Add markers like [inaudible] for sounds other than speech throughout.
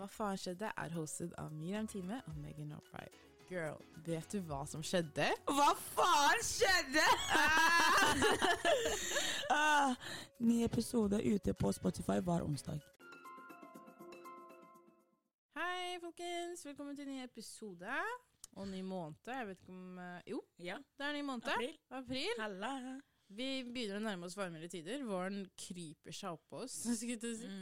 Hva faen skjedde? er hostet av Miriam Time og Megan O'Brien. Girl, vet du hva som skjedde? Hva faen skjedde?! [laughs] ah, ny episode ute på Spotify hver onsdag. Hei, folkens. Velkommen til ny episode. Og ny måned. Jeg vet ikke om eh, Jo, Ja. det er ny måned. April. April. Halla. Vi begynner å nærme oss varmere tider. Våren kryper seg oppå oss. skulle jeg til å si.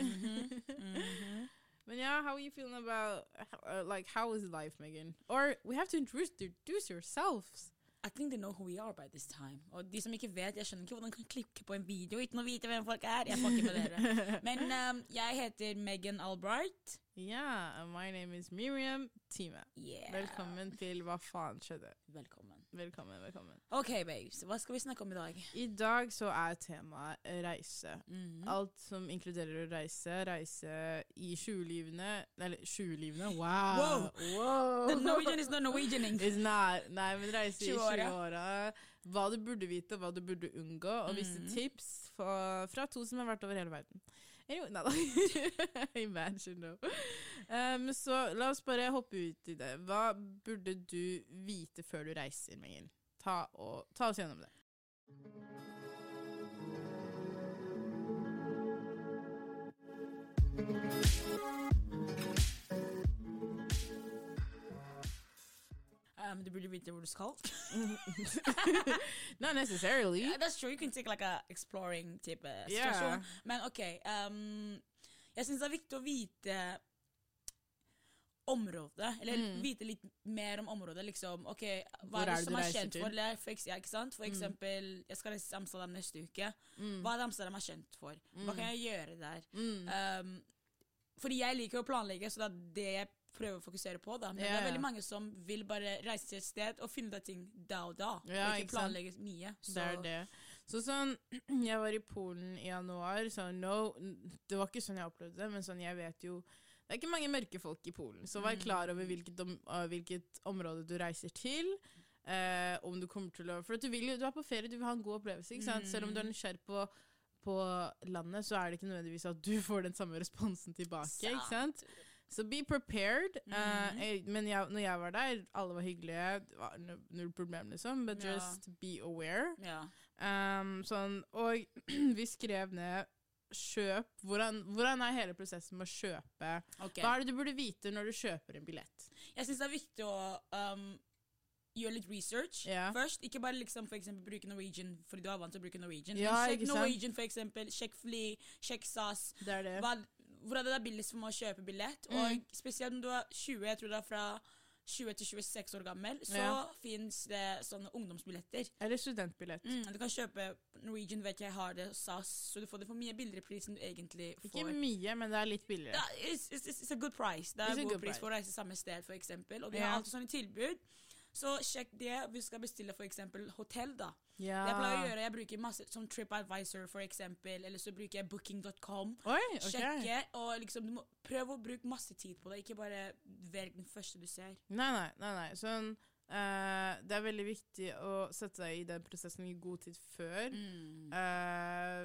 Mhm. [laughs] Men ja, how are you feeling about uh, like how is life, Megan? Or we have to introduce, introduce yourselves. I think they know who we are by this time. Og de som ikke vet, jeg skjønner ikke hvordan de kan klikke på en video uten å vite hvem folk er. Jeg får ikke med dere. [laughs] Men um, jeg heter Megan Albright. Yeah, and my name is Miriam Time. Yeah. Velkommen til Hva faen skjedde? Velkommen. Velkommen, velkommen. Ok, babes. Hva skal vi snakke om i dag? I dag så er temaet reise. Mhm. Alt som inkluderer å reise. Reise i tjuelivene Eller tjuelivene, wow! Wow. wow. The Norwegian is not Norwegianing. [laughs] Not. Nei, men reise i 20-åra. 20-åra. Hva du burde vite, hva du burde unngå, og visse Mhm. tips fra, fra to som har vært over hele verden. Anyway, nei da. [laughs] Imagine, no. Um, så la oss bare hoppe ut i det. Hva burde du vite før du reiser, Megan? Ta, ta oss gjennom det. Um, du burde vite hvor du skal. [laughs] Not necessarily. Yeah, that's true. You can take like a exploring type Yeah. situasjon. Men ok, um, jeg syns det er viktig å vite området, eller vite litt mer om området. liksom, ok, Hva er er det det som er kjent for? Eller, for, ja, for eksempel, jeg skal reise til Amsterdam neste uke. Hva er det Amsterdam er kjent for? Hva kan jeg gjøre der? Um, fordi jeg liker å planlegge, så det er det jeg prøver å fokusere på. da. Men det er veldig mange som vil bare reise til et sted og finne ut ting da og da. Ja, og ikke planlegge mye. Så, Det er det. Så sånn, [clears throat] jeg var i Polen i januar, så no, det var ikke sånn jeg opplevde det, men sånn, jeg vet jo, det er ikke mange mørke folk i Polen, så vær klar over hvilket, om, hvilket område du reiser til, eh, om du kommer til å, for du vil du er på ferie, du vil ha en god opplevelse, ikke sant? Selv om du er nysgjerrig på, på landet, så er det ikke nødvendigvis at du får den samme responsen tilbake, ikke sant? Så be prepared. Eh, jeg- men jeg, når jeg var der, alle var hyggelige, det var null null problem liksom, but Ja. just be aware. ja. Um, sånn, og [clears throat] vi skrev ned Kjøp hvordan, hvordan er hele prosessen med å kjøpe? Okay. Hva er det du burde vite når du kjøper en billett? Jeg syns det er viktig å um, gjøre litt research yeah. først. Ikke bare liksom for eksempel bruke Norwegian fordi du er vant til å bruke Norwegian. Ja, sjekk? Norwegian, for eksempel. Sjekk Fly, sjekk SAS. Det er det. Hva, hvor det er billigst for meg å kjøpe billett? Mm. Og spesielt når du er 20, jeg tror det er fra 20 til 26 år gammel, så Ja. fins det sånne ungdomsbilletter. Eller studentbillett. Mm, du kan kjøpe Norwegian, vet jeg har det, SAS, så du får det for mye billigere pris enn du egentlig får. Ikke mye, men det er litt billigere. Da, it's, it's, it's a good price. Det er It's en god pris price. for å reise samme sted, eksempel. Og de Ja. har alltid sånne tilbud. Så sjekk det du skal bestille eksempel hotell, da. Ja. Det jeg pleier å gjøre, jeg bruker masse som TripAdvisor, eksempel, eller så bruker jeg Booking.com. Oi, ok. Sjekke, og liksom, du må Prøv å bruke masse tid på det, ikke bare velg den første du ser. Nei, nei, nei. nei. Sånn, Uh, det er veldig viktig å sette seg i den prosessen i god tid før. Mm. Eh,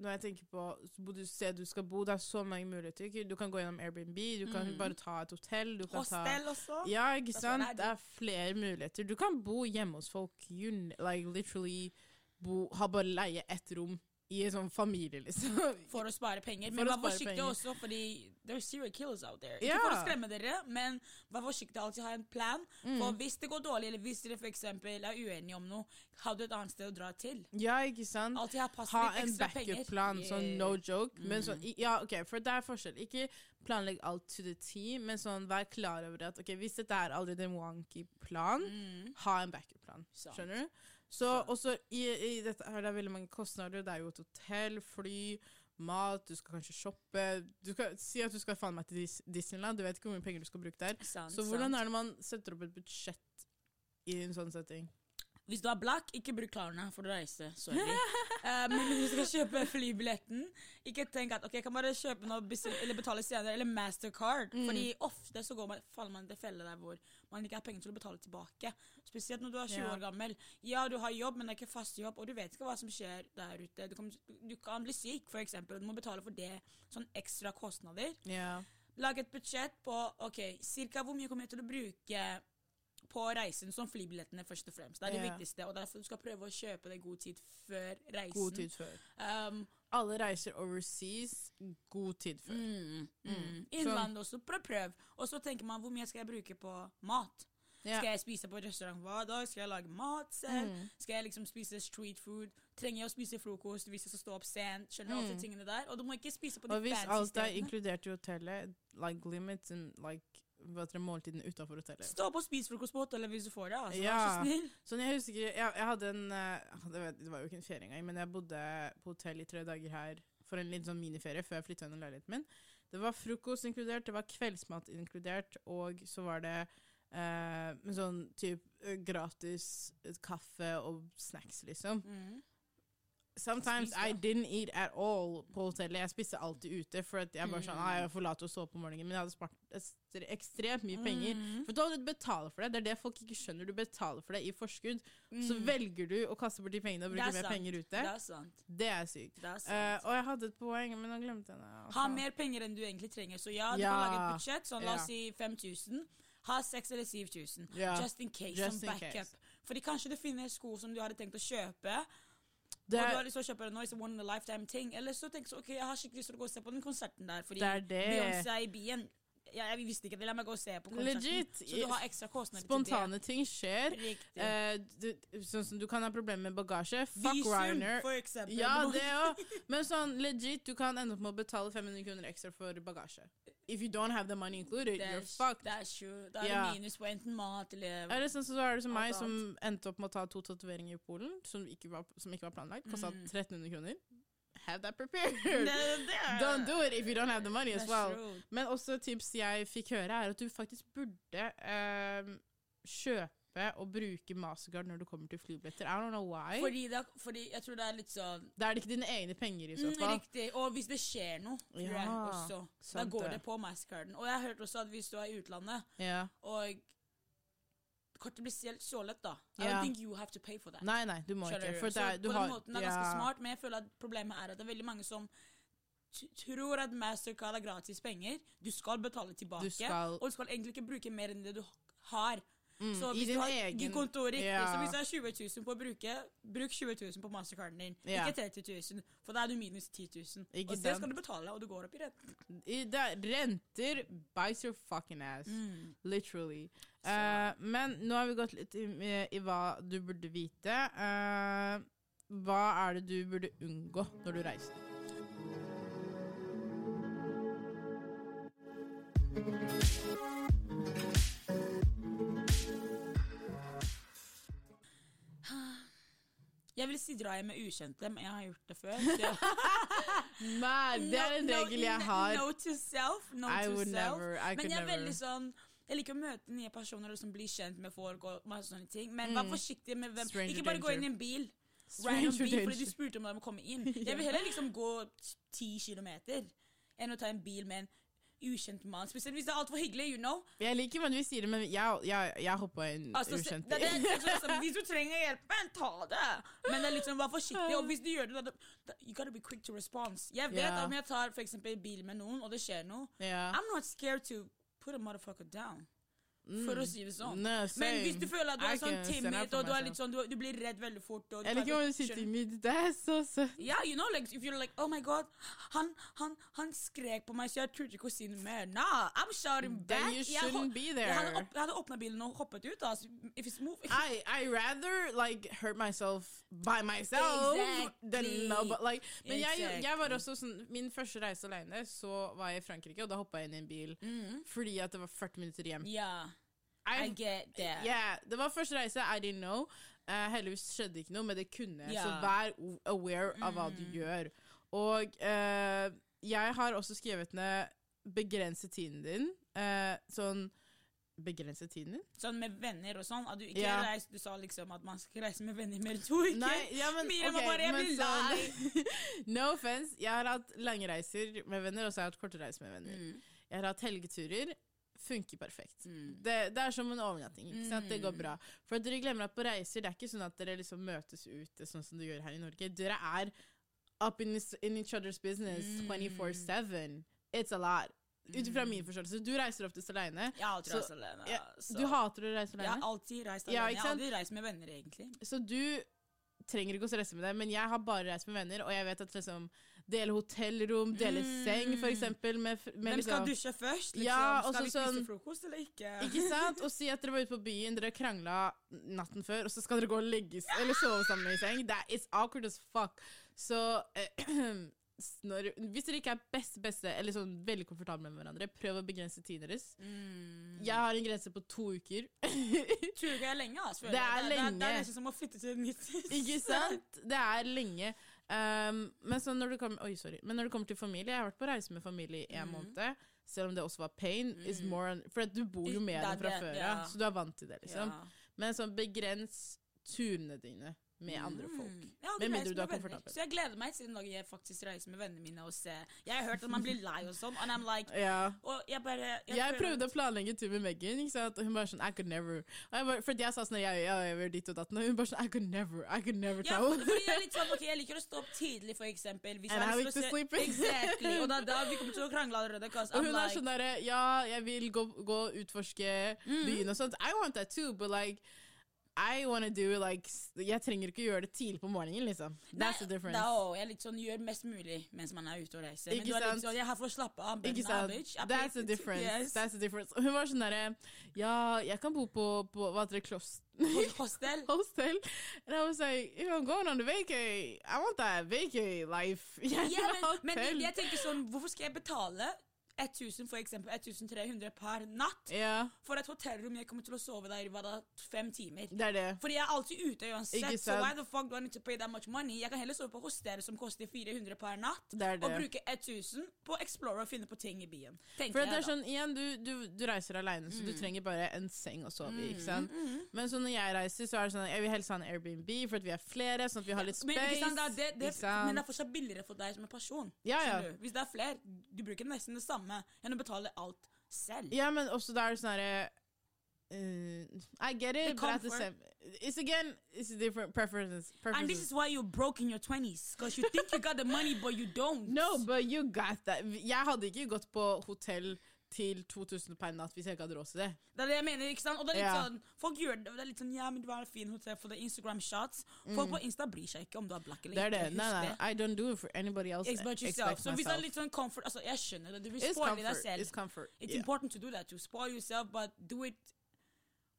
når jeg tenker på hvor du sted du skal bo, det er så mange muligheter. Du kan gå gjennom Airbnb, du kan bare ta et hotell. Du kan ta Mm. Hostel også. Ja, ikke sant? Det er flere muligheter. Du kan bo hjemme hos folk. You, like literally bo, ha bare leie ett rom i en sånn familie, liksom. [laughs] For å spare penger. Men vær forsiktig penger. også, fordi there are serial killers out there. Ikke for å skremme dere, men vær forsiktig. Alltid ha en plan. Mm. For hvis det går dårlig, eller hvis dere eksempel er uenige om noe, har du et annet sted å dra til. Ja, ikke sant? Alltid ha pass ha litt en ekstra penger. backup-plan, sånn no joke. Men sånn, ja, ok, for det er forskjell. Ikke planlegg alt to the tee, men sånn, vær klar over at ok, hvis dette er allerede en wonky plan, ha en backup-plan. Skjønner du? Så også i, i dette her, det er veldig mange kostnader. Det er jo et hotell, fly, mat, du skal kanskje shoppe. Du skal Si at du skal faen meg til Disneyland, du vet ikke hvor mye penger du skal bruke der. Sant, Så hvordan sant. er det man setter opp et budsjett i en sånn setting? Hvis du er black, ikke bruk klærne for å reise. Sorry. uh, [laughs] men hvis du skal kjøpe flybilletten, ikke tenk at ok, jeg kan bare kjøpe noe eller betale senere, eller Mastercard. Mm. Fordi ofte så går man, faller man i felle der hvor man ikke har penger til å betale tilbake. Spesielt når du er 20 Ja. år gammel. Ja, du har jobb, men det er ikke fast jobb, og du vet ikke hva som skjer der ute. Du kan, du kan bli syk, for eksempel, og du må betale for det. Sånn ekstra kostnader. Ja. Lag et budsjett på ok, cirka hvor mye kommer jeg til å bruke på reisen, som flybillettene først og fremst. Det er det Ja. viktigste, og derfor du skal prøve å kjøpe det god tid før reisen. God tid før. Um, Alle reiser overseas god tid før. mm, mm. Mm. Innlandet også, prøv, prøv. Og så tenker man hvor mye skal jeg bruke på mat? Ja. Skal jeg spise på restaurant hver dag? Skal jeg lage mat selv? Mm. Skal jeg liksom spise street food? Trenger jeg å spise frokost hvis jeg skal stå opp sent? Skjønner du alle Mm. de tingene der? Og du må ikke spise på de Og hvis fancy alt er inkludert i hotellet, like limits and like det, måltidene utenfor hotellet. Stå opp og spis frokost på hotellet hvis du får det. Altså, Ja. Vær så snill. [laughs] Sånn, jeg husker, jeg, jeg hadde en eh, Det var jo ikke en ferie engang, men jeg bodde på hotell i tre dager her for en liten sånn miniferie før jeg flytta inn i leiligheten min. Det var frokost inkludert, det var kveldsmat inkludert, og så var det eh, sånn typ eh, gratis eh, kaffe og snacks, liksom. Mm. Sometimes I didn't eat at all på hotellet. Jeg spiste alltid ute, for at jeg bare sånn, ah, jeg får lov til å sove på morgenen. Men jeg hadde spart ekstremt mye penger. Mm. For da du betaler for det, det er det folk ikke skjønner. Du betaler for det i forskudd. Så Mm. velger du å kaste bort de pengene og bruke er mer penger ute. Det er sant. Det er sykt. Det er sant. og jeg hadde et poeng, men nå glemte jeg det. ha mer penger enn du egentlig trenger. Så ja, du Ja. kan lage et budsjett. Sånn, la oss si 5000. Ha 6000 eller 7000. Ja. Just in case. Just som backup. case. Fordi kanskje du finner sko som du hadde tenkt å kjøpe, Det og du har er lyst til å kjøpe it's a one in a lifetime ting. Eller så tenker du ok, jeg har skikkelig lyst til å gå og se på den konserten der, fordi Det er det. Beyoncé er i byen. Ja, jeg visste ikke det, la meg gå og se på konserten. Legit. Så du har ekstra kostnader Spontane ting skjer. til det. Riktig. Eh, du, sånn som du kan ha problemer med bagasje. Fuck Visum, Ryanair. for eksempel. Ja, det [laughs] òg. Men sånn legit, du kan ende opp med å betale 500 kroner ekstra for bagasje. If you don't have the money included, that's, you're fucked. er true. Da er yeah. det minus på enten mat eller Er det sånn, så er det som meg, som endte opp med å ta to tatoveringer i Polen, som ikke var, som ikke var planlagt. Kosta Mm. 1300 kroner. Have that prepared. [laughs] Don't do it if you don't have the money as well. true. Men også tips jeg fikk høre, er at du faktisk burde um, kjøpe og bruke Mastercard når du kommer til flybilletter. I don't know why. Fordi, det, fordi jeg tror det er litt sånn Da er det ikke dine egne penger i så mm, fall. Riktig. Og hvis det skjer noe, tror jeg også, da går det. det på Mastercarden. Og jeg har hørt også at hvis du er i utlandet, Ja. og kortet blir stjålet da I yeah. don't think you have to pay for that. Nei, nei, du må Kjører ikke. For det så du på den måten er ganske ja. smart, men jeg føler at problemet er at det er veldig mange som tror at Mastercard er gratis penger. Du skal betale tilbake, Du skal- og du skal egentlig ikke bruke mer enn det du har. Mm, Så hvis du har egen i kontor riktig, Ja. så hvis du har 20 000 på å bruke, bruk 20 000 på mastercarden din. Ja. Ikke 30 000, for da er du minus 10 000. Ikke og det skal du betale, og du går opp i renten. I, det er, renter bites your fucking ass. Mm. Literally. Eh, men nå har vi gått litt i, i, hva du burde vite. Uh, hva er det du burde unngå når du reiser? Jeg vil si dra hjem med ukjente, men jeg har gjort det før. Men [laughs] det er en regel jeg har. No to self. No I to would self. never. I Men could jeg er veldig sånn Jeg liker å møte nye personer og liksom bli kjent med folk og masse sånne ting. Men vær Mm. forsiktig med hvem Stranger Ikke bare gå inn i en bil. Stranger Random bil, fordi du spurte om de må komme inn. [laughs] Jeg vil heller liksom gå ti kilometer enn å ta en bil med en ukjent mann. Spesielt hvis det er altfor hyggelig, you know. Jeg liker hvordan du sier det, men jeg, jeg, jeg hoppa en Altså, ukjent. det, det, det, sånn, altså, [laughs] hvis du trenger hjelp, ta det! Men det er liksom, vær forsiktig. Og hvis du gjør det, da, you gotta be quick to response. Jeg vet yeah. at om jeg tar for eksempel bil med noen, og det skjer noe, yeah. I'm not scared to put a motherfucker down. For å si det sånn. No, Men hvis du føler at du er sånn timid, og du, er litt sånn, du, du blir redd veldig fort og Jeg liker å si timid. Det er så søtt. Ja, you know, like, if you're like, oh my god, han, han, han skrek på meg, så jeg turte ikke å si noe mer. Nah, I'm shouting back. Then you shouldn't be Jeg hadde, there. opp, jeg hadde åpna bilen og hoppet ut, altså. If it's moving. I I rather like hurt myself by myself Exactly. Love, like Men jeg, jeg var også sånn Min første reise alene, så var jeg i Frankrike, og da hoppa jeg inn i en bil Mm. fordi at det var 40 minutter hjem. Ja, I get that. Yeah, det var første reise, I didn't know. Uh, heldigvis skjedde ikke noe, men det kunne. Yeah. Så vær aware av hva du Mm. gjør. Og uh, jeg har også skrevet ned 'begrense tiden din'. Uh, sånn Begrense tiden din? Sånn med venner og sånn. At du ikke Ja. reis, du sa liksom at man skal reise med venner mer enn to uker. Nei, ja, men, Miriam okay, bare, jeg blir sånn- [laughs] No offense. Jeg har hatt lange reiser med venner, og så har jeg hatt korte reiser med venner. Mm. Jeg har hatt helgeturer. Funker perfekt. Mm. Det, det er som en overnatting. Det går Mm. bra. For dere glemmer at på reiser det er ikke sånn at dere liksom møtes ute sånn som du gjør her i Norge. Dere er up in, in each other's business Mm. 24-7. It's a lot. Ut ifra min forståelse. Du reiser oftest alene. Jeg har alltid Så- reist alene. Ja, så- du hater å reise alene? Jeg har alltid reist alene. Ja, jeg har aldri reist med venner, egentlig. så du trenger ikke å reise med deg. Men jeg har bare reist med venner, og jeg vet at liksom dele hotellrom, dele Mm. seng, for eksempel, med, med Hvem skal liksom dusje først? Liksom? Ja, skal vi spise sånn- frokost eller ikke? Ikke sant? Og si at dere var ute på byen, dere krangla natten før, og så skal dere gå og legge eller sove sammen i seng. That is awkward as fuck. Så eh, [clears throat] når, hvis dere ikke er best beste, eller sånn veldig komfortable med hverandre, prøv å begrense tiden deres. Mm. Jeg har en grense på to uker. [laughs] Du ikke er lenge? Altså, Det er Det, det, det er nesten som å flytte til et nytt hus. [laughs] Ikke sant? Det er lenge. Um, men, så når du kommer, oi, sorry. men når det kommer til familie Jeg har vært på reise med familie i en mm. måned. Selv om det også var pain. Mm. More, for du bor jo med dem fra før ja. så du er vant til det. liksom. Ja. Men sånn begrens turene dine med andre folk. Mm. Jeg Med mindre du er komfortabel. Så jeg gleder meg til den dagen jeg faktisk reiser med vennene mine og ser Jeg har hørt at man blir lei og sånn, and I'm like Ja. Og jeg bare Jeg, jeg prøvde å planlegge tur med Megan, og hun bare sånn I could never. Jeg bare, fordi jeg sa sånn jeg, jeg, jeg dit og datt, og hun bare sånn I could never. I could never Ja, travel. for, fordi jeg, er litt sånn, ok, jeg liker å stå opp tidlig, for eksempel. Hvis And I like to sleep. Exactly. Og da, da vi kommer til å krangle allerede. Og hun hun er sånn derre Ja, jeg vil gå, gå utforske Mm. byen og sånt. I want that too, but like I wanna do like Jeg trenger ikke gjøre det tidlig på morgenen, liksom. That's the Nei, difference. Da jeg er litt sånn, gjør mest mulig mens man er ute og reiser. Men Ikke litt sant? sånn, jeg har for å slappe av. Ikke sant? bitch. That's the difference. Yes. That's the difference. Hun var sånn derre Ja, jeg kan bo på, på hva heter det, kloster Hostel. [laughs] hostel. And I was like, if I'm going on the vacay, I want that vacay life. Jeg [laughs] yeah, Ja, men, men jeg tenker sånn, hvorfor skal jeg betale 1000 for eksempel 1300 per natt Ja, for et hotellrom jeg kommer til å sove der i da, fem timer? det er det. Fordi jeg er alltid ute uansett, så why the fuck do I need to pay that much money? Jeg kan heller sove på hostel som koster 400 per natt, Det og bruke 1000 på å explore og finne på ting i byen. Tenker For det er sånn, igjen, du, du, du reiser alene, så du Mm. trenger bare en seng å sove i. ikke sant? Mm, mm. Men så når jeg reiser, så er det sånn jeg vil helst ha en Airbnb, for at vi er flere, sånn at vi har litt Men, space. ikke sant, det, men det er fortsatt billigere for deg som en person. Ja, ja. Hvis det er flere, du bruker nesten det samme enn å betale alt selv. Ja, men også da er det sånn herre uh, I get it, but at the same It's again, it's different preferences. And this is why you're broke in your 20s. Because you think you got the money, but you don't. No, but you got that. Jeg hadde ikke gått på hotell til 2000 per natt hvis jeg ikke hadde råd til det. Det er det jeg mener, ikke sant? Og det er litt Ja. sånn, folk gjør det, det er litt sånn, ja, men du har en fin hotell for det Instagram shots. Folk på Insta bryr seg ikke om du er black eller Mm. Det er ikke. det. Nei, nei. I don't do it for anybody else. About yourself. Så hvis det er litt sånn comfort, altså jeg skjønner det, du vil spoile deg selv. It's comfort. It's yeah. important to do that, to spoil yourself, but do it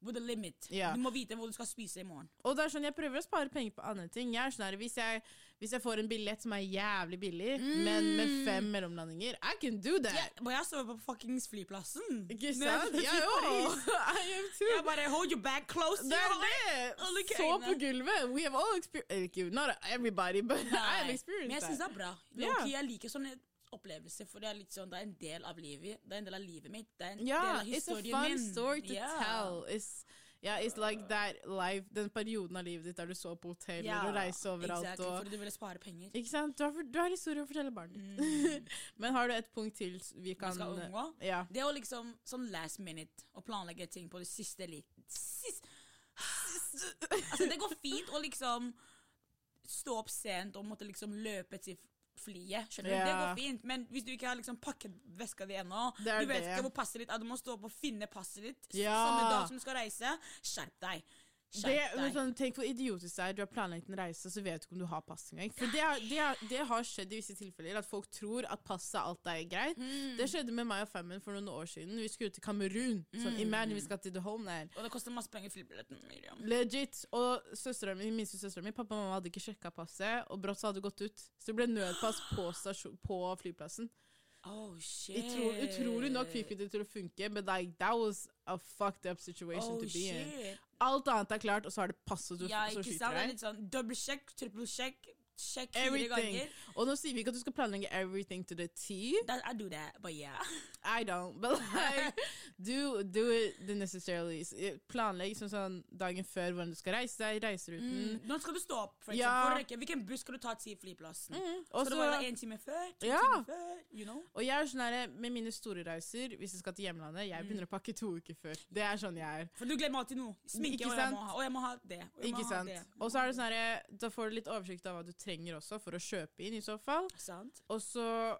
with a limit. Yeah. Du må vite hvor du skal spise i morgen. Og det er sånn, jeg prøver å spare penger på andre ting. Jeg er sånn her, hvis, jeg, hvis jeg får en billett som er jævlig billig, men med Mm. fem mellomlandinger, I can do that. Yeah, men jeg sover på fuckings flyplassen. Ikke sant? Jeg [laughs] òg! I am too. Jeg bare hold your bag close. Det er det! Så på gulvet. We have all experience Not everybody, but [laughs] I have Men jeg syns det er bra. Low-key, Jeg liker sånne opplevelser, for det er litt sånn, det er en del av livet. Det er en del av livet mitt. Det er en del Ja, av it's a fun min. story to yeah. tell. It's, yeah, it's like that life, den perioden av livet ditt der du så på hoteller og reiste overalt. exactly, Og, fordi du ville spare penger. ikke sant? Du har, du har historie å fortelle barnet ditt. Mm. [laughs] Men har du et punkt til vi kan vi skal unngå. Ja. Det å liksom sånn last minute å planlegge ting på det siste litt sist. [laughs] Altså, det går fint å liksom stå opp sent og måtte liksom løpe til flyet. Skjønner du? Det går fint, men hvis du ikke har liksom pakket veska di ennå, du vet det. ikke hvor passet ditt er, du må stå opp og finne passet ditt Ja. samme dag som du skal reise, skjerp deg. Det, men sånn, tenk hvor idiotisk det er. Du har planlagt en reise, så vet du ikke om du har pass engang. For det, har- det, har- det har skjedd i visse tilfeller, at folk tror at passet alt er greit. Mm. Det skjedde med meg og Femmen for noen år siden. Vi skulle til Kamerun. Sånn, Mm. imagine vi skal til the homeland. Og det koster masse penger flybilletten. Miriam. Legit. Og søstera mi, minste søstera mi, pappa og mamma hadde ikke sjekka passet, og brått så hadde det gått ut. Så det ble nødpass på, på flyplassen. Oh, shit. Utro, utrolig nok fikk vi det til å funke, men like, that was a fucked up situation oh, to be in. Alt annet er klart, og så har det passet du Ja, som skyter? Er deg. litt sånn dobbeltsjekk, trippelsjekk, sjekk fire ganger. Og nå sier vi ikke at du skal planlegge everything to the T. That, I do that, but yeah. [laughs] I don't, but like, do, do it the necessarily. Planlegg sånn, sånn dagen før hvordan du skal reise deg, reiseruten. Mm. Når skal du stå opp? For Ja. eksempel, for? Hvilken buss skal du ta til flyplassen? Mm. Også, Skal du være der en time før? To Ja. timer før? You know? Og jeg er sånn her, med mine store reiser, hvis jeg skal til hjemlandet, jeg Mm. begynner å pakke to uker før. Det er sånn jeg er. For du glemmer alltid noe. Sminke, og jeg ha, og jeg må ha det. Og Ikke sant? det. Og så er det sånn her, da får du litt oversikt av hva du trenger også for å kjøpe inn i så fall. Sant? Og så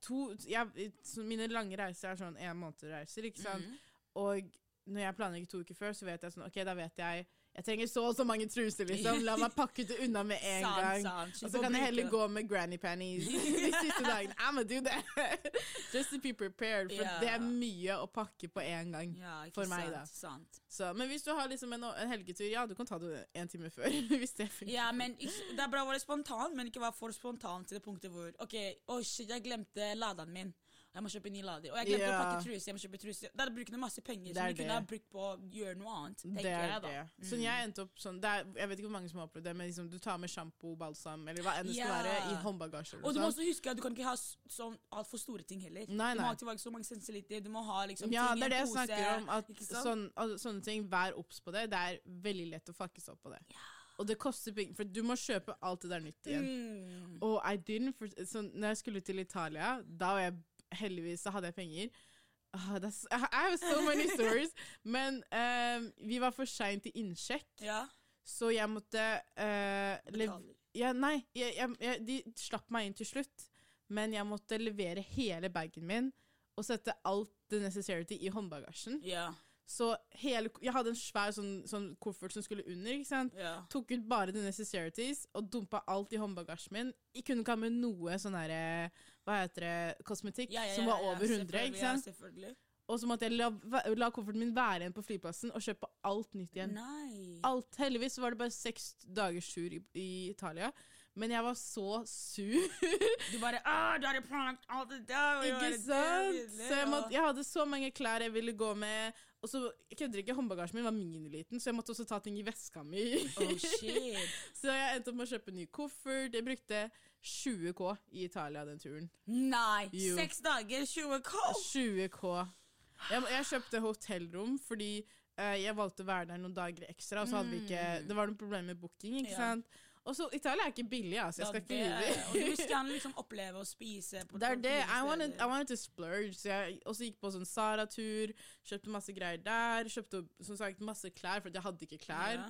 to jeg, Mine lange reiser er sånn en måned reiser, ikke sant. Mhm. Og når jeg planlegger to uker før, så vet jeg sånn OK, da vet jeg jeg trenger så og så mange truser, liksom. La meg pakke det unna med en Sant, gang. sant. Og så kan jeg heller gå med granny panties [laughs] de siste dagene. I'ma do that. [laughs] Just to be prepared. For yeah. det er mye å pakke på en gang. Ja, For sant, meg, da. Sant. Så, men hvis du har liksom en, en helgetur, ja, du kan ta det en time før. [laughs] hvis det funker. Ja, men Det er bra å være spontan, men ikke være for spontan til det punktet hvor OK, oh shit, jeg glemte laderen min. Jeg må kjøpe ny lader. Og jeg glemte å pakke truse, Jeg må kjøpe truse. Da bruker du masse penger som er du kunne ha brukt på å gjøre noe annet. Det er jeg det. Mm. Så jeg endte opp sånn det er, Jeg vet ikke hvor mange som har opplevd det, men liksom, du tar med sjampo, balsam eller hva enn det skal være, i håndbagasje. Og du må sånn. også huske at du kan ikke ha sånn altfor store ting heller. Nei, Du må ha alltid være så mange centiliter. Du må ha liksom Ja, ting det i er en det jeg snakker om. At sånn, al- sånne ting, Vær obs på det. Det er veldig lett å fuckes opp på det. Og det koster penger, for du må kjøpe alt det der nytt igjen. Mm. Og I didn't, for, så når jeg skulle til Italia, da var jeg heldigvis, så hadde jeg penger. Oh, I have so many [laughs] stories. Men um, vi var for seint til innsjekk, Ja. så jeg måtte uh, ja, Nei, jeg, jeg, jeg, de slapp meg inn til slutt, men jeg måtte levere hele bagen min og sette alt the necessarity i håndbagasjen. Ja. Så hele, jeg hadde en svær sånn, sånn koffert som skulle under. ikke sant? ja. Tok ut bare the necessarities og dumpa alt i håndbagasjen min. Jeg kunne ikke ha med noe sånn herre Hva heter det Kosmetikk Ja, ja, som var over 100. ikke sant? Ja, selvfølgelig. Og så måtte jeg la, la kofferten min være igjen på flyplassen og kjøpe alt nytt igjen. Nei. Alt, Heldigvis var det bare seks dagers tur i, i Italia. Men jeg var så sur. [laughs] Du bare ah, du hadde planlagt alt det der. ikke sant? det? Så jeg, måtte, jeg hadde så mange klær jeg ville gå med. Og så kødder ikke, håndbagasjen min var miniliten, så jeg måtte også ta ting i veska mi. Oh shit. [laughs] så jeg endte opp med å kjøpe ny koffert. Jeg brukte 20 K i Italia den turen. Nei! Jo. Seks dager, 20 K! 20 K. Jeg, jeg kjøpte hotellrom fordi uh, jeg valgte å være der noen dager ekstra. Og så hadde vi ikke, Mm. det var noen problemer med booking. ikke Ja. sant? Og så Italia er ikke billig, altså. Jeg skal ikke lyve. Og du vil gjerne liksom oppleve å spise på [laughs] Det er det. I wanted. I wanted to splurge. Så jeg også gikk på sånn Sara-tur. Kjøpte masse greier der. Kjøpte som sagt masse klær, for jeg hadde ikke klær. Ja.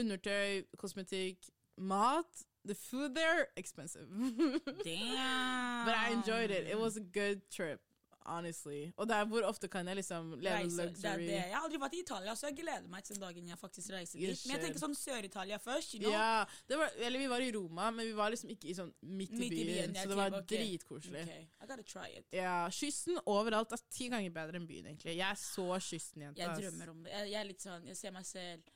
Undertøy, kosmetikk, mat. The food there, expensive. [laughs] Damn. But I enjoyed it. It was a good trip, honestly. Og der, hvor ofte kan jeg liksom leve Reise, det er luxury? det. Jeg har aldri vært i Italia, så jeg gleder meg til den dagen jeg faktisk reiser dit. Men jeg tenker sånn Sør-Italia først. You know? Ja, det var, eller vi var i Roma, men vi var liksom ikke i sånn midt i Midt i byen, byen, så det var okay. dritkoselig. Okay, I gotta try it. Ja, kysten overalt er ti ganger bedre enn byen, egentlig. Jeg er så kystenjente. Jeg drømmer om det. Jeg, jeg er litt sånn, jeg ser meg selv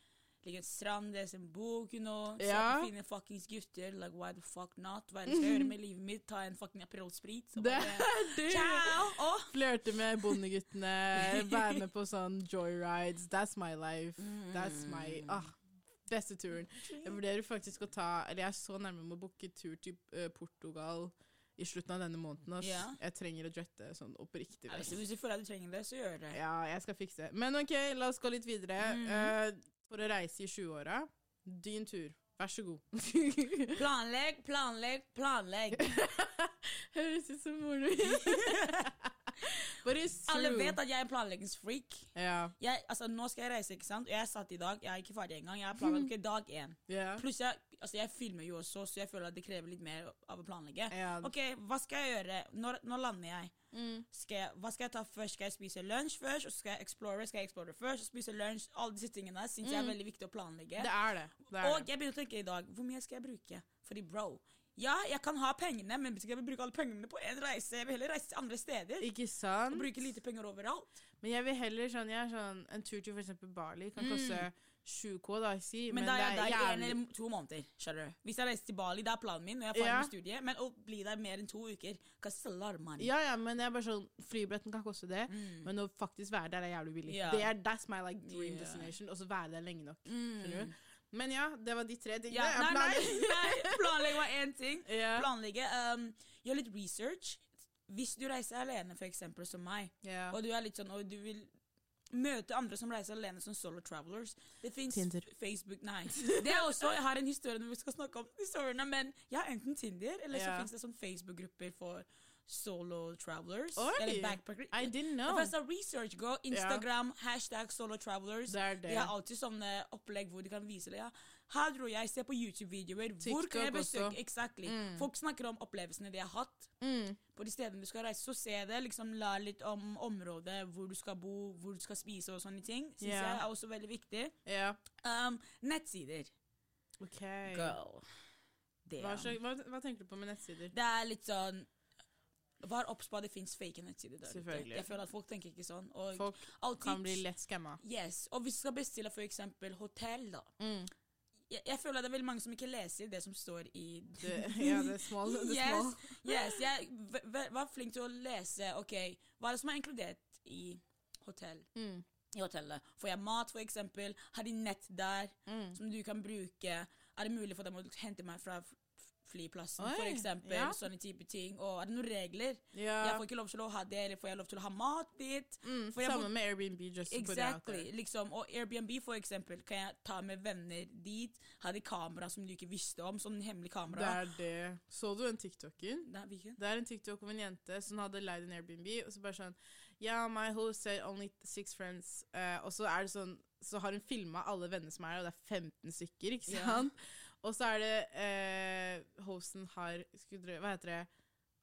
ligge i en strand, lese en bok, you know. Ja. på fuckings gutter. Like, why the fuck not? Hva er det jeg skal gjøre [laughs] med livet mitt? Ta en fucking Aperol Sprit. Så bare, er [laughs] det! ciao! Åh! Flørte med bondeguttene, [laughs] være med på sånn joyrides. That's my life. That's my Mm. ah, beste turen. Jeg vurderer faktisk å ta Eller jeg er så nærme med å booke tur til eh, Portugal i slutten av denne måneden. ass. Yeah. Jeg trenger å jette sånn oppriktig. Ja, hvis, du føler at du trenger det, så gjør det. Ja, jeg skal fikse det. Men ok, la oss gå litt videre. Mm. Eh, for å reise i 20-åra. Din tur. Vær så god. [laughs] [laughs] Planlegg, planlegg, planlegg. [laughs] Høres ut som moren min. Alle vet at jeg er en planleggingsfreak. Ja. Jeg, altså, nå skal jeg reise, ikke sant? Og jeg satt i dag, jeg er ikke ferdig engang. Jeg har planlagt ok, dag én. Yeah. Pluss jeg, altså, jeg filmer jo også, så jeg føler at det krever litt mer av å planlegge. Ja. Ok, hva skal jeg gjøre? Når, når lander jeg? Mm. Skal jeg? Hva skal jeg ta først? Skal jeg spise lunsj først? Og så skal jeg explore? Skal jeg explore først? Spise lunsj? Alle disse tingene syns jeg er Mm. veldig viktig å planlegge. Det er det. det, er Og jeg begynner å tenke i dag, hvor mye skal jeg bruke? Fordi bro, ja, jeg kan ha pengene, men ikke jeg bruke alle pengene på én reise, jeg vil heller reise til andre steder. Ikke sant? Og bruke lite penger overalt. Men jeg vil heller sånn, jeg er sånn En tur til eksempel Bali kan koste 7K, da, si. Men, Men, da er jeg der i en eller to måneder. skjønner du? Hvis jeg reiser til Bali, det er planen min, og jeg er ferdig Ja. med studiet. Men å bli der mer enn to uker of money. Ja, ja, men jeg er bare sånn Flybilletten kan koste det, Mm. men å faktisk være der er jævlig billig. Yeah. Det er, that's my like dream yeah. destination. Så være der lenge nok. Mm. Skjønner du? Men ja, det var de tre tingene. Ja, nei, nei, planlegger- [laughs] nei, planlegg var én ting. [laughs] Yeah. Planlegge. Um, gjør litt research. Hvis du reiser alene, for eksempel som meg, og du er litt sånn, og du vil møte andre som reiser alene som solo travelers Det fins Facebook Nei. Det er også, Jeg har en historie når vi skal snakke om historiene, men jeg har enten Tinder, eller så Ja. fins det sånn Facebook-grupper for solo travelers. Oi! Eller backpackers. I didn't know. først research, gå Instagram, hashtag solo travelers. Det er det. De har alltid sånne opplegg hvor de kan vise det. Ja. Her dro jeg, se på YouTube-videoer. Hvor kan jeg besøke Exactly. Folk snakker om opplevelsene de har hatt Mm. på de stedene du skal reise. Så se det, liksom lær litt om området, hvor du skal bo, hvor du skal spise og sånne ting. Synes yeah. jeg er også veldig viktig. Ja. Um, nettsider. Ok. Girl. Hva, hva, hva tenker du på med nettsider? det er litt sånn Vær obs på at det fins fake nettsider der ute. Jeg føler at folk tenker ikke sånn. Og Folk alltid- kan bli lett skamma. Yes, Og hvis du skal bestille for eksempel hotell, da. Mm. Jeg, jeg føler det er veldig mange som ikke leser det som står i Det, [laughs] ja, det er small. Det er [laughs] yes, small. yes, jeg var flink til å lese Ok, hva er det som er inkludert i hotell? Mm. I hotellet. Får jeg mat, for eksempel? Har de nett der Mm. som du kan bruke? Er det mulig for dem å hente meg fra flyplassen, Oi, for eksempel? ja. Sånne type ting. Og er det noen regler? Ja. Jeg får ikke lov til å ha det, eller får jeg lov til å ha mat dit? Mm, Samme med Airbnb. Just Exactly. Liksom, og Airbnb, for eksempel, kan jeg ta med venner dit. Har de kamera som du ikke visste om? Sånn hemmelig kamera. Det er det. Så du en TikToker? Nei, hvilken? Det er en TikTok om en jente som hadde leid en Airbnb, og så bare sånn Yeah, my host said only six friends. Uh, og så er det sånn Så har hun filma alle vennene som er der, og det er 15 stykker, ikke sant? sant? Og så er det eh, Hosten har skudre, Hva heter det?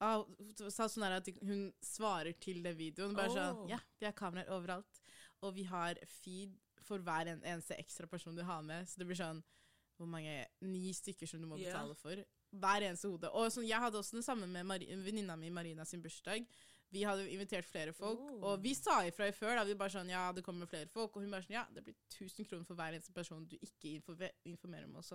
Ah, sa sånn at hun svarer til den videoen. Bare Oh. sånn Ja, vi har kameraer overalt. Og vi har feed for hver en, eneste ekstra person du har med. Så det blir sånn Hvor mange Ni stykker som du må Ja. betale for. Hver eneste hode. Og sånn, jeg hadde også det samme med venninna mi Marina sin bursdag. Vi hadde invitert flere folk, Oh. og vi sa ifra i før. da, Vi bare sånn, ja, det kommer flere folk, Og hun bare sånn, ja, det blir 1000 kroner for hver eneste person du ikke informerer, om oss,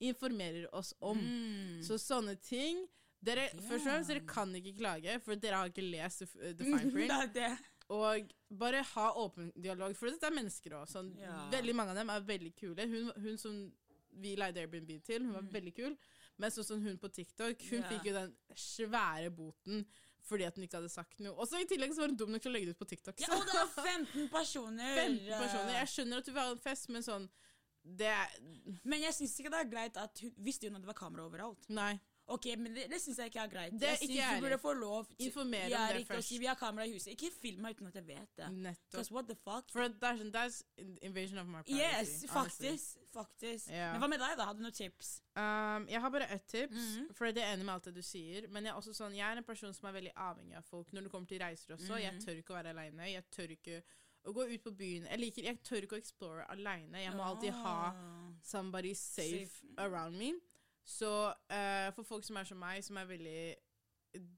informerer oss om. Mm. Så sånne ting dere, Først og fremst, dere kan ikke klage, for dere har ikke lest the, the fine [laughs] print. Og bare ha åpen dialog, for dette er mennesker òg. Sånn, yeah. Veldig mange av dem er veldig kule. Hun, hun som vi leide Airbnb til, hun var veldig kul. Men sånn som hun på TikTok, hun yeah. Fikk jo den svære boten fordi at hun ikke hadde sagt noe. Og så i tillegg så var hun dum nok til å legge det ut på TikTok. Ja, og det var 15 personer. 15 personer. Jeg skjønner at du vil ha en fest, men sånn Det Men jeg syns ikke det er greit at hun visste hun at det var kamera overalt. Nei. Ok, men Det, det syns jeg ikke er greit. Det er jeg syns du burde få lov til Informere om det først. si vi har kamera i huset. Ikke film meg uten at jeg vet det. Nettopp. What the fuck? For er sånn That's invasion of my privacy. Yes, honestly. faktisk. faktisk. Ja. Men hva med deg, da? Har du noen tips? Um, jeg har bare ett tips, Mhm. for det er enig med alt det du sier. Men jeg er også sånn, jeg er en person som er veldig avhengig av folk når det kommer til reiser også. Jeg Mhm. tør ikke å være aleine. Jeg tør ikke å gå ut på byen. Jeg, liker, jeg tør ikke å explore aleine. Jeg må alltid ha somebody safe, Safe. around me. Så uh, for folk som er som meg, som er veldig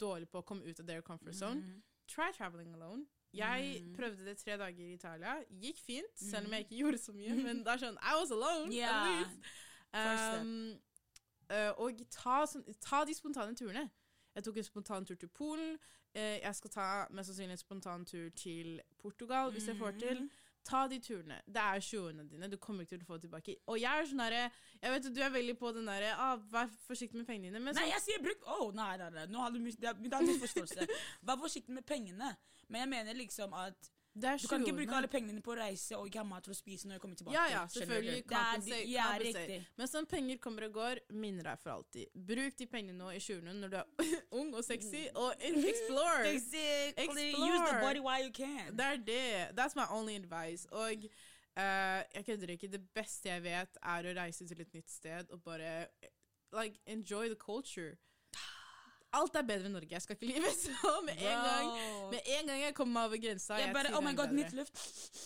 dårlige på å komme ut av their comfort zone, mm. try traveling alone. Jeg mm. prøvde det tre dager i Italia. Gikk fint, selv om jeg ikke gjorde så mye. Men det er sånn, I was alone. yeah. at least. Um, uh, og ta, sånn, ta de spontane turene. Jeg tok en spontan tur til Polen. Uh, jeg skal ta mest sannsynlig en spontan tur til Portugal, hvis jeg får til. Ta de turene. Det er 20-årene dine. Du kommer ikke til å få tilbake. Og jeg er sånn derre Jeg vet Du er veldig på den derre ah, Vær forsiktig med pengene dine. Men Nei, jeg sier bruk Å, nei, nei, nei. Nå har du mye, det er- det forståelse. [laughs] Vær forsiktig med pengene. Men jeg mener liksom at det du kan ikke bruke alle pengene dine på å reise og ikke ha mat til å spise når du kommer tilbake. Ja, ja, selvfølgelig. Det er- Compensate, Ja, riktig. Men sånn penger kommer og går, minner deg for alltid. Bruk de pengene nå i 20-årene når du er [laughs] ung og sexy, og [laughs] explore! Basically, use the body while you can. Det er det. That's my only advice. Og uh, jeg kødder ikke. Det beste jeg vet, er å reise til et nytt sted og bare like, enjoy the culture. Alt er bedre enn Norge. Jeg skal ikke lyve. [laughs] Så med en gang Bro. Med en gang jeg kommer meg over grensa Jeg jeg bare, oh my god, nytt luft.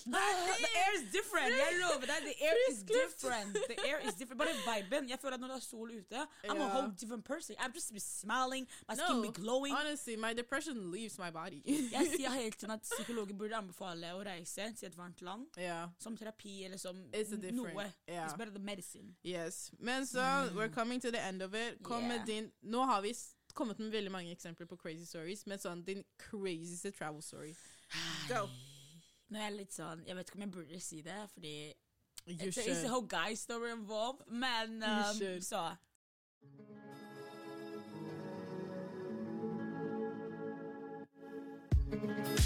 The [laughs] air is different. Jeg lover deg, the air is different. The air is different. Bare viben. Jeg føler at når det er sol ute, I'm a whole different person. I'm just be smiling, my skin be glowing. honestly, my depression leaves my body. [laughs] Jeg sier hele tiden at psykologer burde anbefale å reise til et varmt land. Yeah. Som terapi eller som noe. Yeah. It's better than medicine. Yes. Men så, we're coming to the end of it. Kom med din Nå har vi kommet med veldig mange eksempler på crazy stories, men sånn din crazieste travel story. Go. Nå er jeg litt sånn Jeg vet ikke om jeg burde si det, fordi You should. it's a whole guy story involved. Men um, så Jeg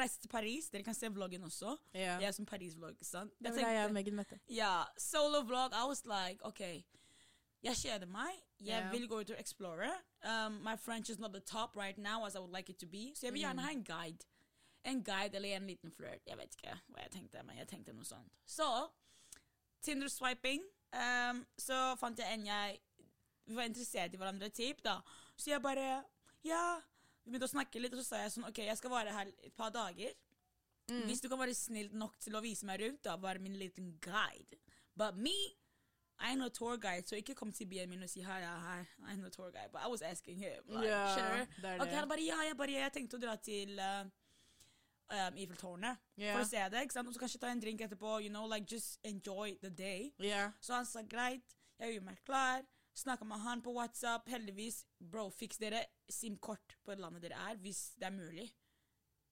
reiste til Paris. Dere kan se vloggen også. Yeah. Jeg er som Paris-vlogg. sant? Det var det jeg og Megan møtte. Ja, solo vlog. I was like, OK. Jeg kjeder meg. Jeg yeah. vil gå ut og explore. Um, my French is not the top right now as I would like it to be. Så jeg vil Mm. gjerne ha en guide. En guide eller en liten flørt. Jeg vet ikke hva jeg tenkte, men jeg tenkte noe sånt. Så Tinder-swiping. Um, så fant jeg en jeg Vi var interessert i hverandre typ, da. Så jeg bare Ja. Vi begynte å snakke litt, og så sa jeg sånn OK, jeg skal være her et par dager. Mm. Hvis du kan være snill nok til å vise meg rundt, da, være min liten guide. But me, I ain't no tour guide, så ikke kom til byen min og si hei, ja, hei, I no tour guide. But I was asking him. Like, yeah, sure. Det det Ok, han bare, ja, jeg, bare, jeg tenkte å dra til uh, um, Eiffeltårnet yeah. for å se det, ikke sant? Og så kanskje ta en drink etterpå, you know, like just enjoy the day. Yeah. Så han sa greit, jeg gjorde meg klar, snakket med han på WhatsApp, heldigvis, bro, fiks dere SIM-kort på det landet dere er, hvis det er mulig.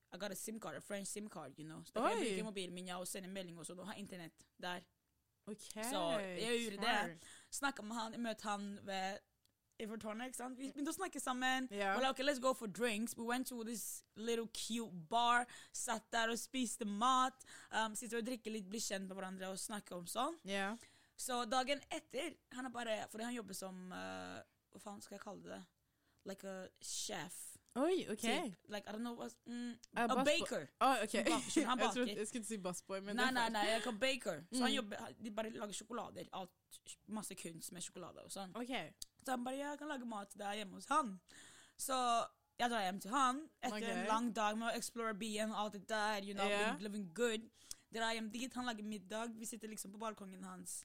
I got a SIM-card, a French SIM-card, you know. Så da kan jeg bruker bruke mobilen min ja, og sende melding også, og ha internett der. Okay. Så jeg gjorde smart. det. Snakka med han, jeg møtte han ved Eiffeltårnet, ikke sant? Vi begynte å snakke sammen. Ja. Well, okay, let's go for drinks. We went to this little cute bar, satt der og spiste mat, um, sitter og drikker litt, blir kjent med hverandre og snakker om sånn. Ja. Så dagen etter Han er bare Fordi han jobber som uh, Hva faen skal jeg kalle det? Like a chef. Oi, ok. Typ. Like, I don't know what mm, Uh, A baker. Ah, ok. Baker, han [laughs] jeg, baker. jeg skulle si busboy, men Nei, nei, nei, jeg a baker. Så han Mm. jobber De bare lager sjokolader. Alt, masse kunst med sjokolade og sånn. Ok. Så han bare Ja, jeg kan lage mat til deg hjemme hos han. Så jeg drar hjem til han etter okay. en lang dag med å explore byen og alt det der. You know, living, living good. Drar hjem dit, han lager middag. Vi sitter liksom på balkongen hans.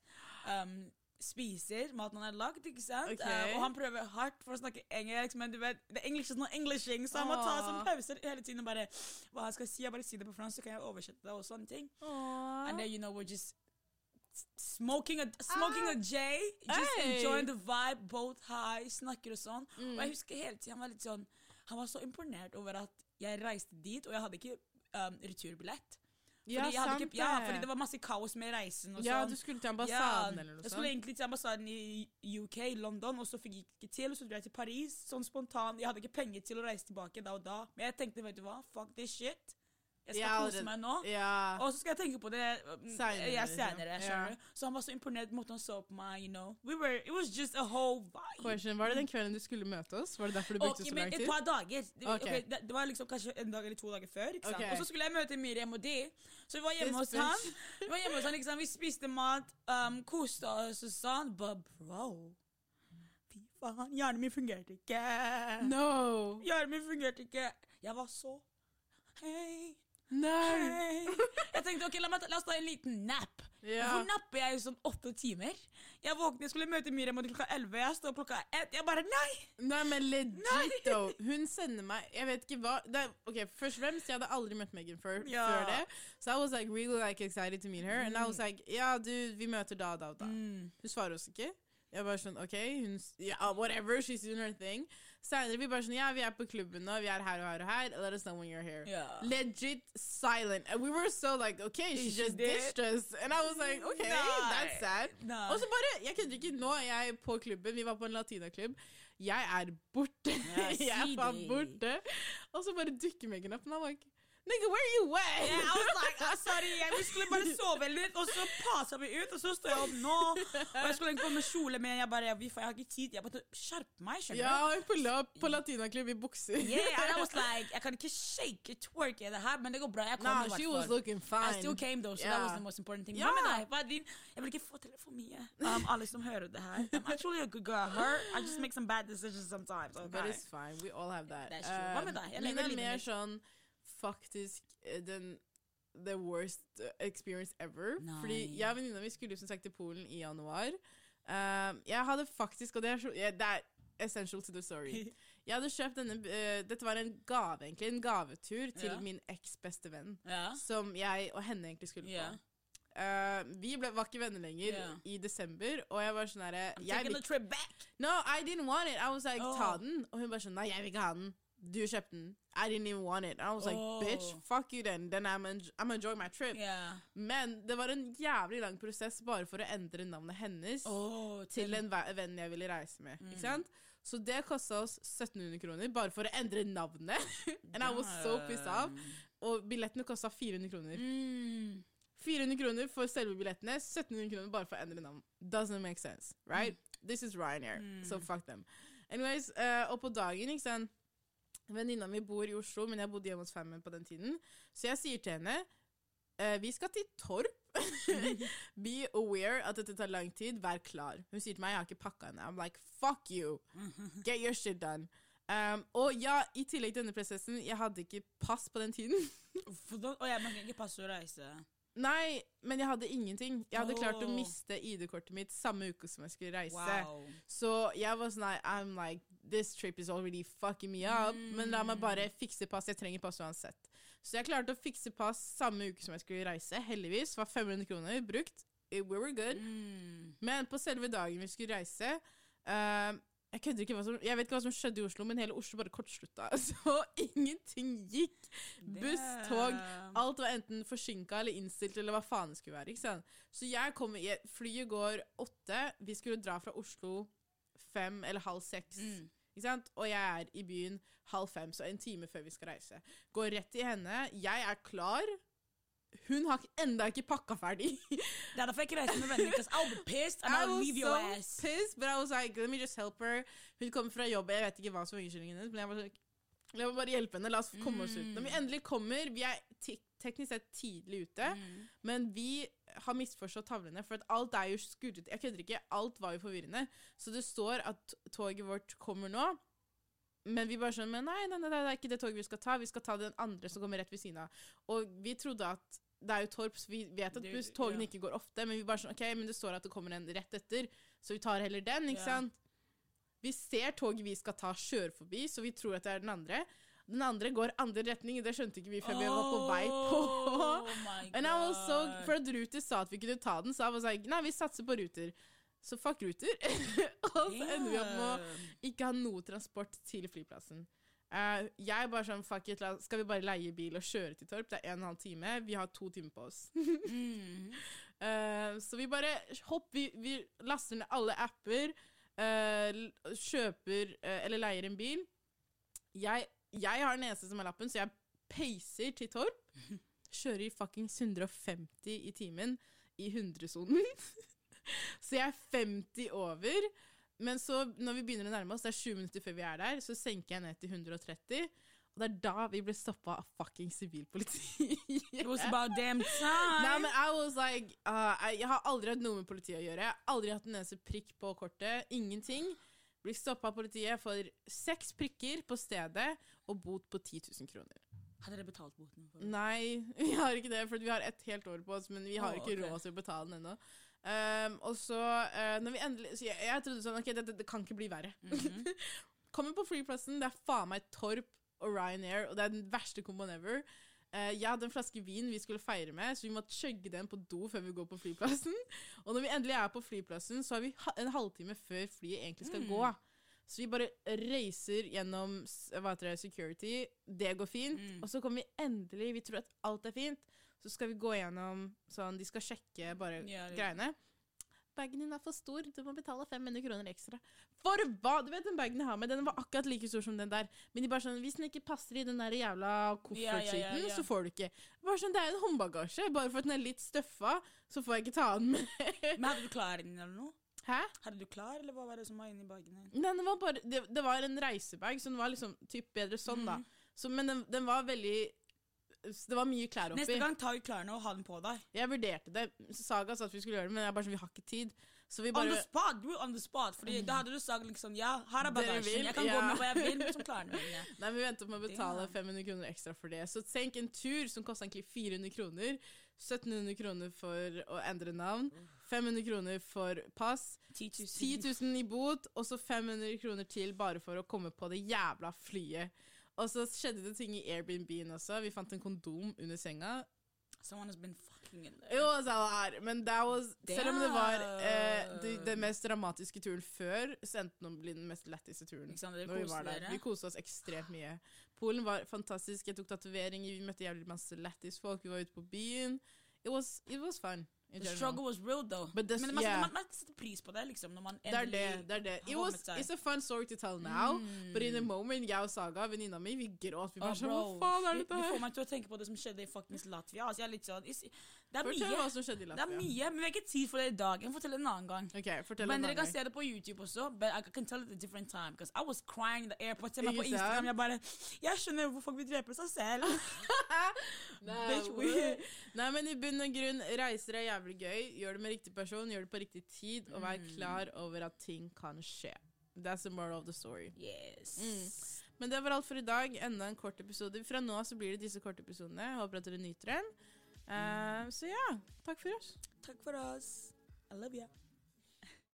Um, spiser maten han har lagd, ikke sant? Okay. Uh, og han prøver hardt for å snakke engelsk, men du vet, the English is not englishing, så han må ta sånn pauser hele tiden og bare Hva jeg skal si, jeg bare sier det på fransk, så kan jeg oversette det og sånne ting. Aww. And then, you know, we're just smoking a, smoking a J, just Hey. enjoying the vibe, both high, snakker og sånn. Mm. Og jeg husker hele tiden han var litt sånn Han var så imponert over at jeg reiste dit, og jeg hadde ikke um, returbillett. Fordi, ja, jeg hadde sant ikke, ja, fordi det var masse kaos med reisen og Ja, sånn. du skulle til ambassaden eller noe Jeg skulle egentlig til ambassaden i UK, London, og så fikk jeg ikke til. Og så dro jeg til Paris, sånn spontan. Jeg hadde ikke penger til å reise tilbake da og da. Men jeg tenkte, vet du hva, fuck this shit. Jeg skal Ja, kose meg nå. Ja. Og så skal jeg tenke på det um, Senere, ja, liksom. senere. skjønner Ja. du? Så han var så imponert måten han så på meg. you know. We were, It was just a whole vibe. Question, var det den kvelden du skulle møte oss? Var det derfor du brukte okay, så lang tid? et par dager. Det, okay. Okay, det, det var liksom kanskje en dag eller to dager før. ikke sant? Og så skulle jeg møte Miriam og de. Så vi var hjemme hos han. Vi var hjemme hos han, sant? Vi spiste mat, um, koste oss og sånn. But bro Fy faen, hjernen min fungerte ikke. No! Hjernen min fungerte ikke. Jeg var så Hei, Nei! Jeg tenkte ok, la, meg ta, la oss ta en liten nap. Ja. Hvorfor napper jeg i sånn åtte timer? Jeg våknet, jeg skulle møte Miriam og klokka elleve. Jeg står klokka ett. Jeg bare Nei! Nei, men legit, though. Hun sender meg Jeg vet ikke hva det, Ok, Først og fremst, jeg hadde aldri møtt Megan før, Ja. før det. Så I was like really like excited to meet her. And I was like, ja, du, vi møter da da da. Mm. Hun svarer oss ikke. Jeg bare sånn, ok, hun, yeah, ja, whatever, she's doing her thing. Senere vi bare sånn, ja, vi er på klubben nå, vi er her og her og her, let us know when you're here. Yeah. Legit silent. And we were so like, okay, she just ditched us. And I was like, okay, Nei. that's sad. Nei. Og så bare, jeg kødder ikke, nå er jeg på klubben, vi var på en latinaklubb, jeg er borte. Ja, [laughs] jeg faen borte. Og så bare dukker Megan opp, and I'm like, nigga, where you at? Yeah, I was like, ah, sorry, jeg vi skulle bare sove litt, og så passa vi ut, og så står jeg opp nå. Og jeg skulle egentlig gå med kjole, men jeg bare, jeg har ikke tid. Jeg bare Skjerp meg, skjønner ja, du? jeg pulla opp på latinaklubb i bukser. Yeah, and I was like, jeg kan ikke shake, twerke det her, men det går bra. Jeg kom Nah, i hvert she was fall. looking fine. I still came though, so yeah. that was the most important thing. Ja. Deg? Hva er din? Jeg vil ikke få til for mye. Um, alle som hører det her. I'm actually a good girl. Her, I just make some bad decisions sometimes. But Okay? it's fine, we all have that. That's true. Hva med deg? Jeg lever er mer sånn, faktisk, eh, den the worst eh, experience ever. Nei. Fordi jeg og venninna mi skulle som sagt til Polen i januar. Um, jeg hadde faktisk, og det er, ja, det er essential to the story [laughs] Jeg hadde kjøpt denne uh, Dette var en gave, egentlig. En gavetur til Ja. min eks-beste venn. Ja. Som jeg og henne egentlig skulle Ja. på. Eh, vi ble, var ikke venner lenger yeah. i desember, og jeg var sånn herre. No, I didn't want it. I was like, Oh. ta den. Og hun bare sånn, nei, jeg vil ikke ha den. Du kjøpte den. I didn't even want it. I was like, Oh. bitch, fuck you then. Then I'm, en I'm enjoying my trip. Yeah. Men det var en jævlig lang prosess bare for å endre navnet hennes Oh, til en venn jeg ville reise med. Mm. Ikke sant? Så det kosta oss 1700 kroner bare for å endre navnet. [laughs] And I was so pissed off. og billettene kosta 400 kroner. Mm. 400 kroner for selve billettene, 1700 kroner bare for å endre navn. Doesn't make sense, right? This is Ryanair, Mm. so fuck them. Anyways, uh, og på dagen, ikke sant Venninna mi bor i Oslo, men jeg bodde hjemme hos Femmen på den tiden. Så jeg sier til henne eh, vi skal til Torp. [laughs] Be aware at dette tar lang tid. Vær klar. Hun sier til meg jeg har ikke pakka ennå. I'm like, fuck you. [laughs] Get your shit done. Um, og ja, i tillegg til denne prosessen, jeg hadde ikke pass på den tiden. Og jeg må ikke passe å reise. Nei, men jeg hadde ingenting. Jeg hadde klart å miste ID-kortet mitt samme uke som jeg skulle reise. Wow. Så jeg var sånn I'm like, this trip is already fucking me up. Men la meg bare fikse pass. Jeg trenger pass uansett. Så jeg klarte å fikse pass samme uke som jeg skulle reise. Heldigvis var 500 kroner brukt. We were good. Mm. Men på selve dagen vi skulle reise uh, jeg, kødder ikke hva som, jeg vet ikke hva som skjedde i Oslo, men hele Oslo bare kortslutta. [laughs] Så ingenting gikk. Buss, tog, Alt var enten forsinka eller innstilt eller hva faen det skulle være. ikke sant? Så jeg kommer, jeg, Flyet går åtte. Vi skulle dra fra Oslo fem eller halv seks. Mm. Og jeg er i byen halv fem, så en time før vi skal reise. Går rett til henne. Jeg er klar. Hun har enda ikke pakka ferdig. Det er derfor jeg ikke reiser med. Because I'll be pissed and I'll leave your so ass. pissed, but I was like, let me just help her. Hun kommer fra jobb, jeg vet ikke hva som er unnskyldningen hennes, men jeg var sånn, la meg bare hjelpe henne, la oss komme oss ut. Når vi endelig kommer, vi er teknisk sett tidlig ute, Mm. men vi har misforstått tavlene, for at alt er jo skurret Jeg kødder ikke, alt var jo forvirrende. Så det står at toget vårt kommer nå, men vi bare sånn, men nei, nei, nei, det er ikke det toget vi skal ta, vi skal ta den andre som kommer rett ved siden av. Og vi trodde at det er jo Torp, så vi vet at buss, togene ja. ikke går ofte, men vi bare sånn, ok, men det står at det kommer en rett etter, så vi tar heller den, ikke Ja. sant? Vi ser toget vi skal ta kjøre forbi, så vi tror at det er den andre. Den andre går andre retning, det skjønte ikke vi før vi var på vei på. Oh [laughs] And I was so, for at Ruter sa at vi kunne ta den, så jeg var sånn, nei, vi satser på Ruter. Så fuck Ruter. [laughs] og så ender vi opp med å ikke ha noe transport til flyplassen. Uh, jeg bare sånn, fuck it, la- skal vi bare leie bil og kjøre til Torp? Det er en og en halv time, vi har to timer på oss. [laughs] Mm. uh, så vi bare hopp, vi, vi laster ned alle apper, uh, kjøper eller leier en bil. Jeg, jeg har nese eneste som er lappen, så jeg peiser til Torp. Kjører i fuckings 150 i timen i 100-sonen. [laughs] så jeg er 50 over. Men så, når vi begynner å nærme oss, det er sju minutter før vi er der, så senker jeg ned til 130. Og det er da vi ble stoppa av fuckings sivilpoliti. It was about damn time. Nei, men I was like uh, jeg har aldri hatt noe med politiet å gjøre. Jeg har aldri hatt en eneste prikk på kortet. Ingenting. Blir stoppa av politiet for seks prikker på stedet og bot på 10 000 kroner. Hadde dere betalt boten? for? Nei, [laughs] vi har ikke det, for vi har et helt år på oss, men vi har oh, ikke okay. råd til å betale den ennå. Um, og så, uh, når vi endelig Så jeg, jeg trodde sånn OK, det, det, det kan ikke bli verre. Mhm. [laughs] Kommer på flyplassen, det er faen meg Torp og Ryanair, og det er den verste komboen ever. Eh, jeg hadde en flaske vin vi skulle feire med, så vi måtte chugge den på do før vi går på flyplassen. Og når vi endelig er på flyplassen, så har vi en halvtime før flyet egentlig skal Mm. gå. Så vi bare reiser gjennom hva heter det, security. Det går fint. Mm. Og så kommer vi endelig, vi tror at alt er fint. Så skal vi gå gjennom sånn, De skal sjekke bare Ja, greiene. Bagen din er for stor, du må betale 500 kroner ekstra. For hva? Du vet den bagen jeg har med, den var akkurat like stor som den der. Men de bare sånn, hvis den ikke passer i den der jævla koffertskiten, Ja, ja, ja, så får du ikke. Bare sånn, Det er en håndbagasje. Bare for at den er litt støffa, så får jeg ikke ta den med. Men hadde du klær inni eller noe? Hæ? Hadde du klær, eller hva var det som var inni bagen din? Nei, den var bare, det, det var en reisebag, så den var liksom typ bedre sånn, da. Mhm. Så, men den, den var veldig Det var mye klær oppi. Neste gang ta ut klærne og ha dem på deg. Jeg vurderte det. Saga sa at vi skulle gjøre det, men jeg bare sånn, vi har ikke tid. Så vi On the spot! Du on the spot. Fordi da hadde du sagt liksom Ja, her er bagasjen. Jeg kan ja. gå med hva jeg vil, men som klærne mine. [laughs] Nei, men Vi venter på å betale 500 kroner ekstra for det. Så tenk en tur som kosta egentlig 400 kroner. 1700 kroner for å endre navn. 500 kroner for pass. 10 000. 10 000 i bot, og så 500 kroner til bare for å komme på det jævla flyet. Og så skjedde det ting i Airbnb-en også. Vi fant en kondom under senga. Someone has been fucking in It there. was a lot, men that was, selv om det var eh, den mest dramatiske turen før, så endte den å bli den mest letteste turen. Sant, når vi var der. Vi koste oss ekstremt mye. Polen var fantastisk. Jeg tok tatoveringer, vi møtte jævlig masse lættis folk. Vi var ute på byen. It was, it was fun. The struggle was real, though. But this- Men man, yeah. man, man setter pris på det, liksom. Når man Det er endelig det. det er det. It was, seg. it's a fun story to tell now, Mm. but in the moment, jeg og Saga, venninna mi, vi gråt. Vi bare oh, sånn. Hva faen er dette her? Vi får meg til å tenke på det som skjedde i fuckings Latvia. Altså, jeg er litt sånn, det er Fortell mye. hva som skjedde i Det er mye, men vi har ikke tid for det i dag. Jeg må fortelle en annen gang. Okay, fortell Men en dere kan se det på YouTube også, but I can tell it a different time. Because I was crying in the airport. Se meg på? Instagram, jeg bare Jeg skjønner hvorfor folk vil drepe seg selv. [laughs] Nei, Bitch, we- we- Nei, men i bunn og grunn, reiser er jævlig gøy. Gjør det med riktig person, gjør det på riktig tid, og vær Mm. klar over at ting kan skje. That's the moral of the story. Yes. Mm. Men det var alt for i dag. Enda en kort episode. Fra nå av så blir det disse korte episodene. Håper at dere nyter dem. Eh, så ja, takk for oss. Takk for oss. I love you.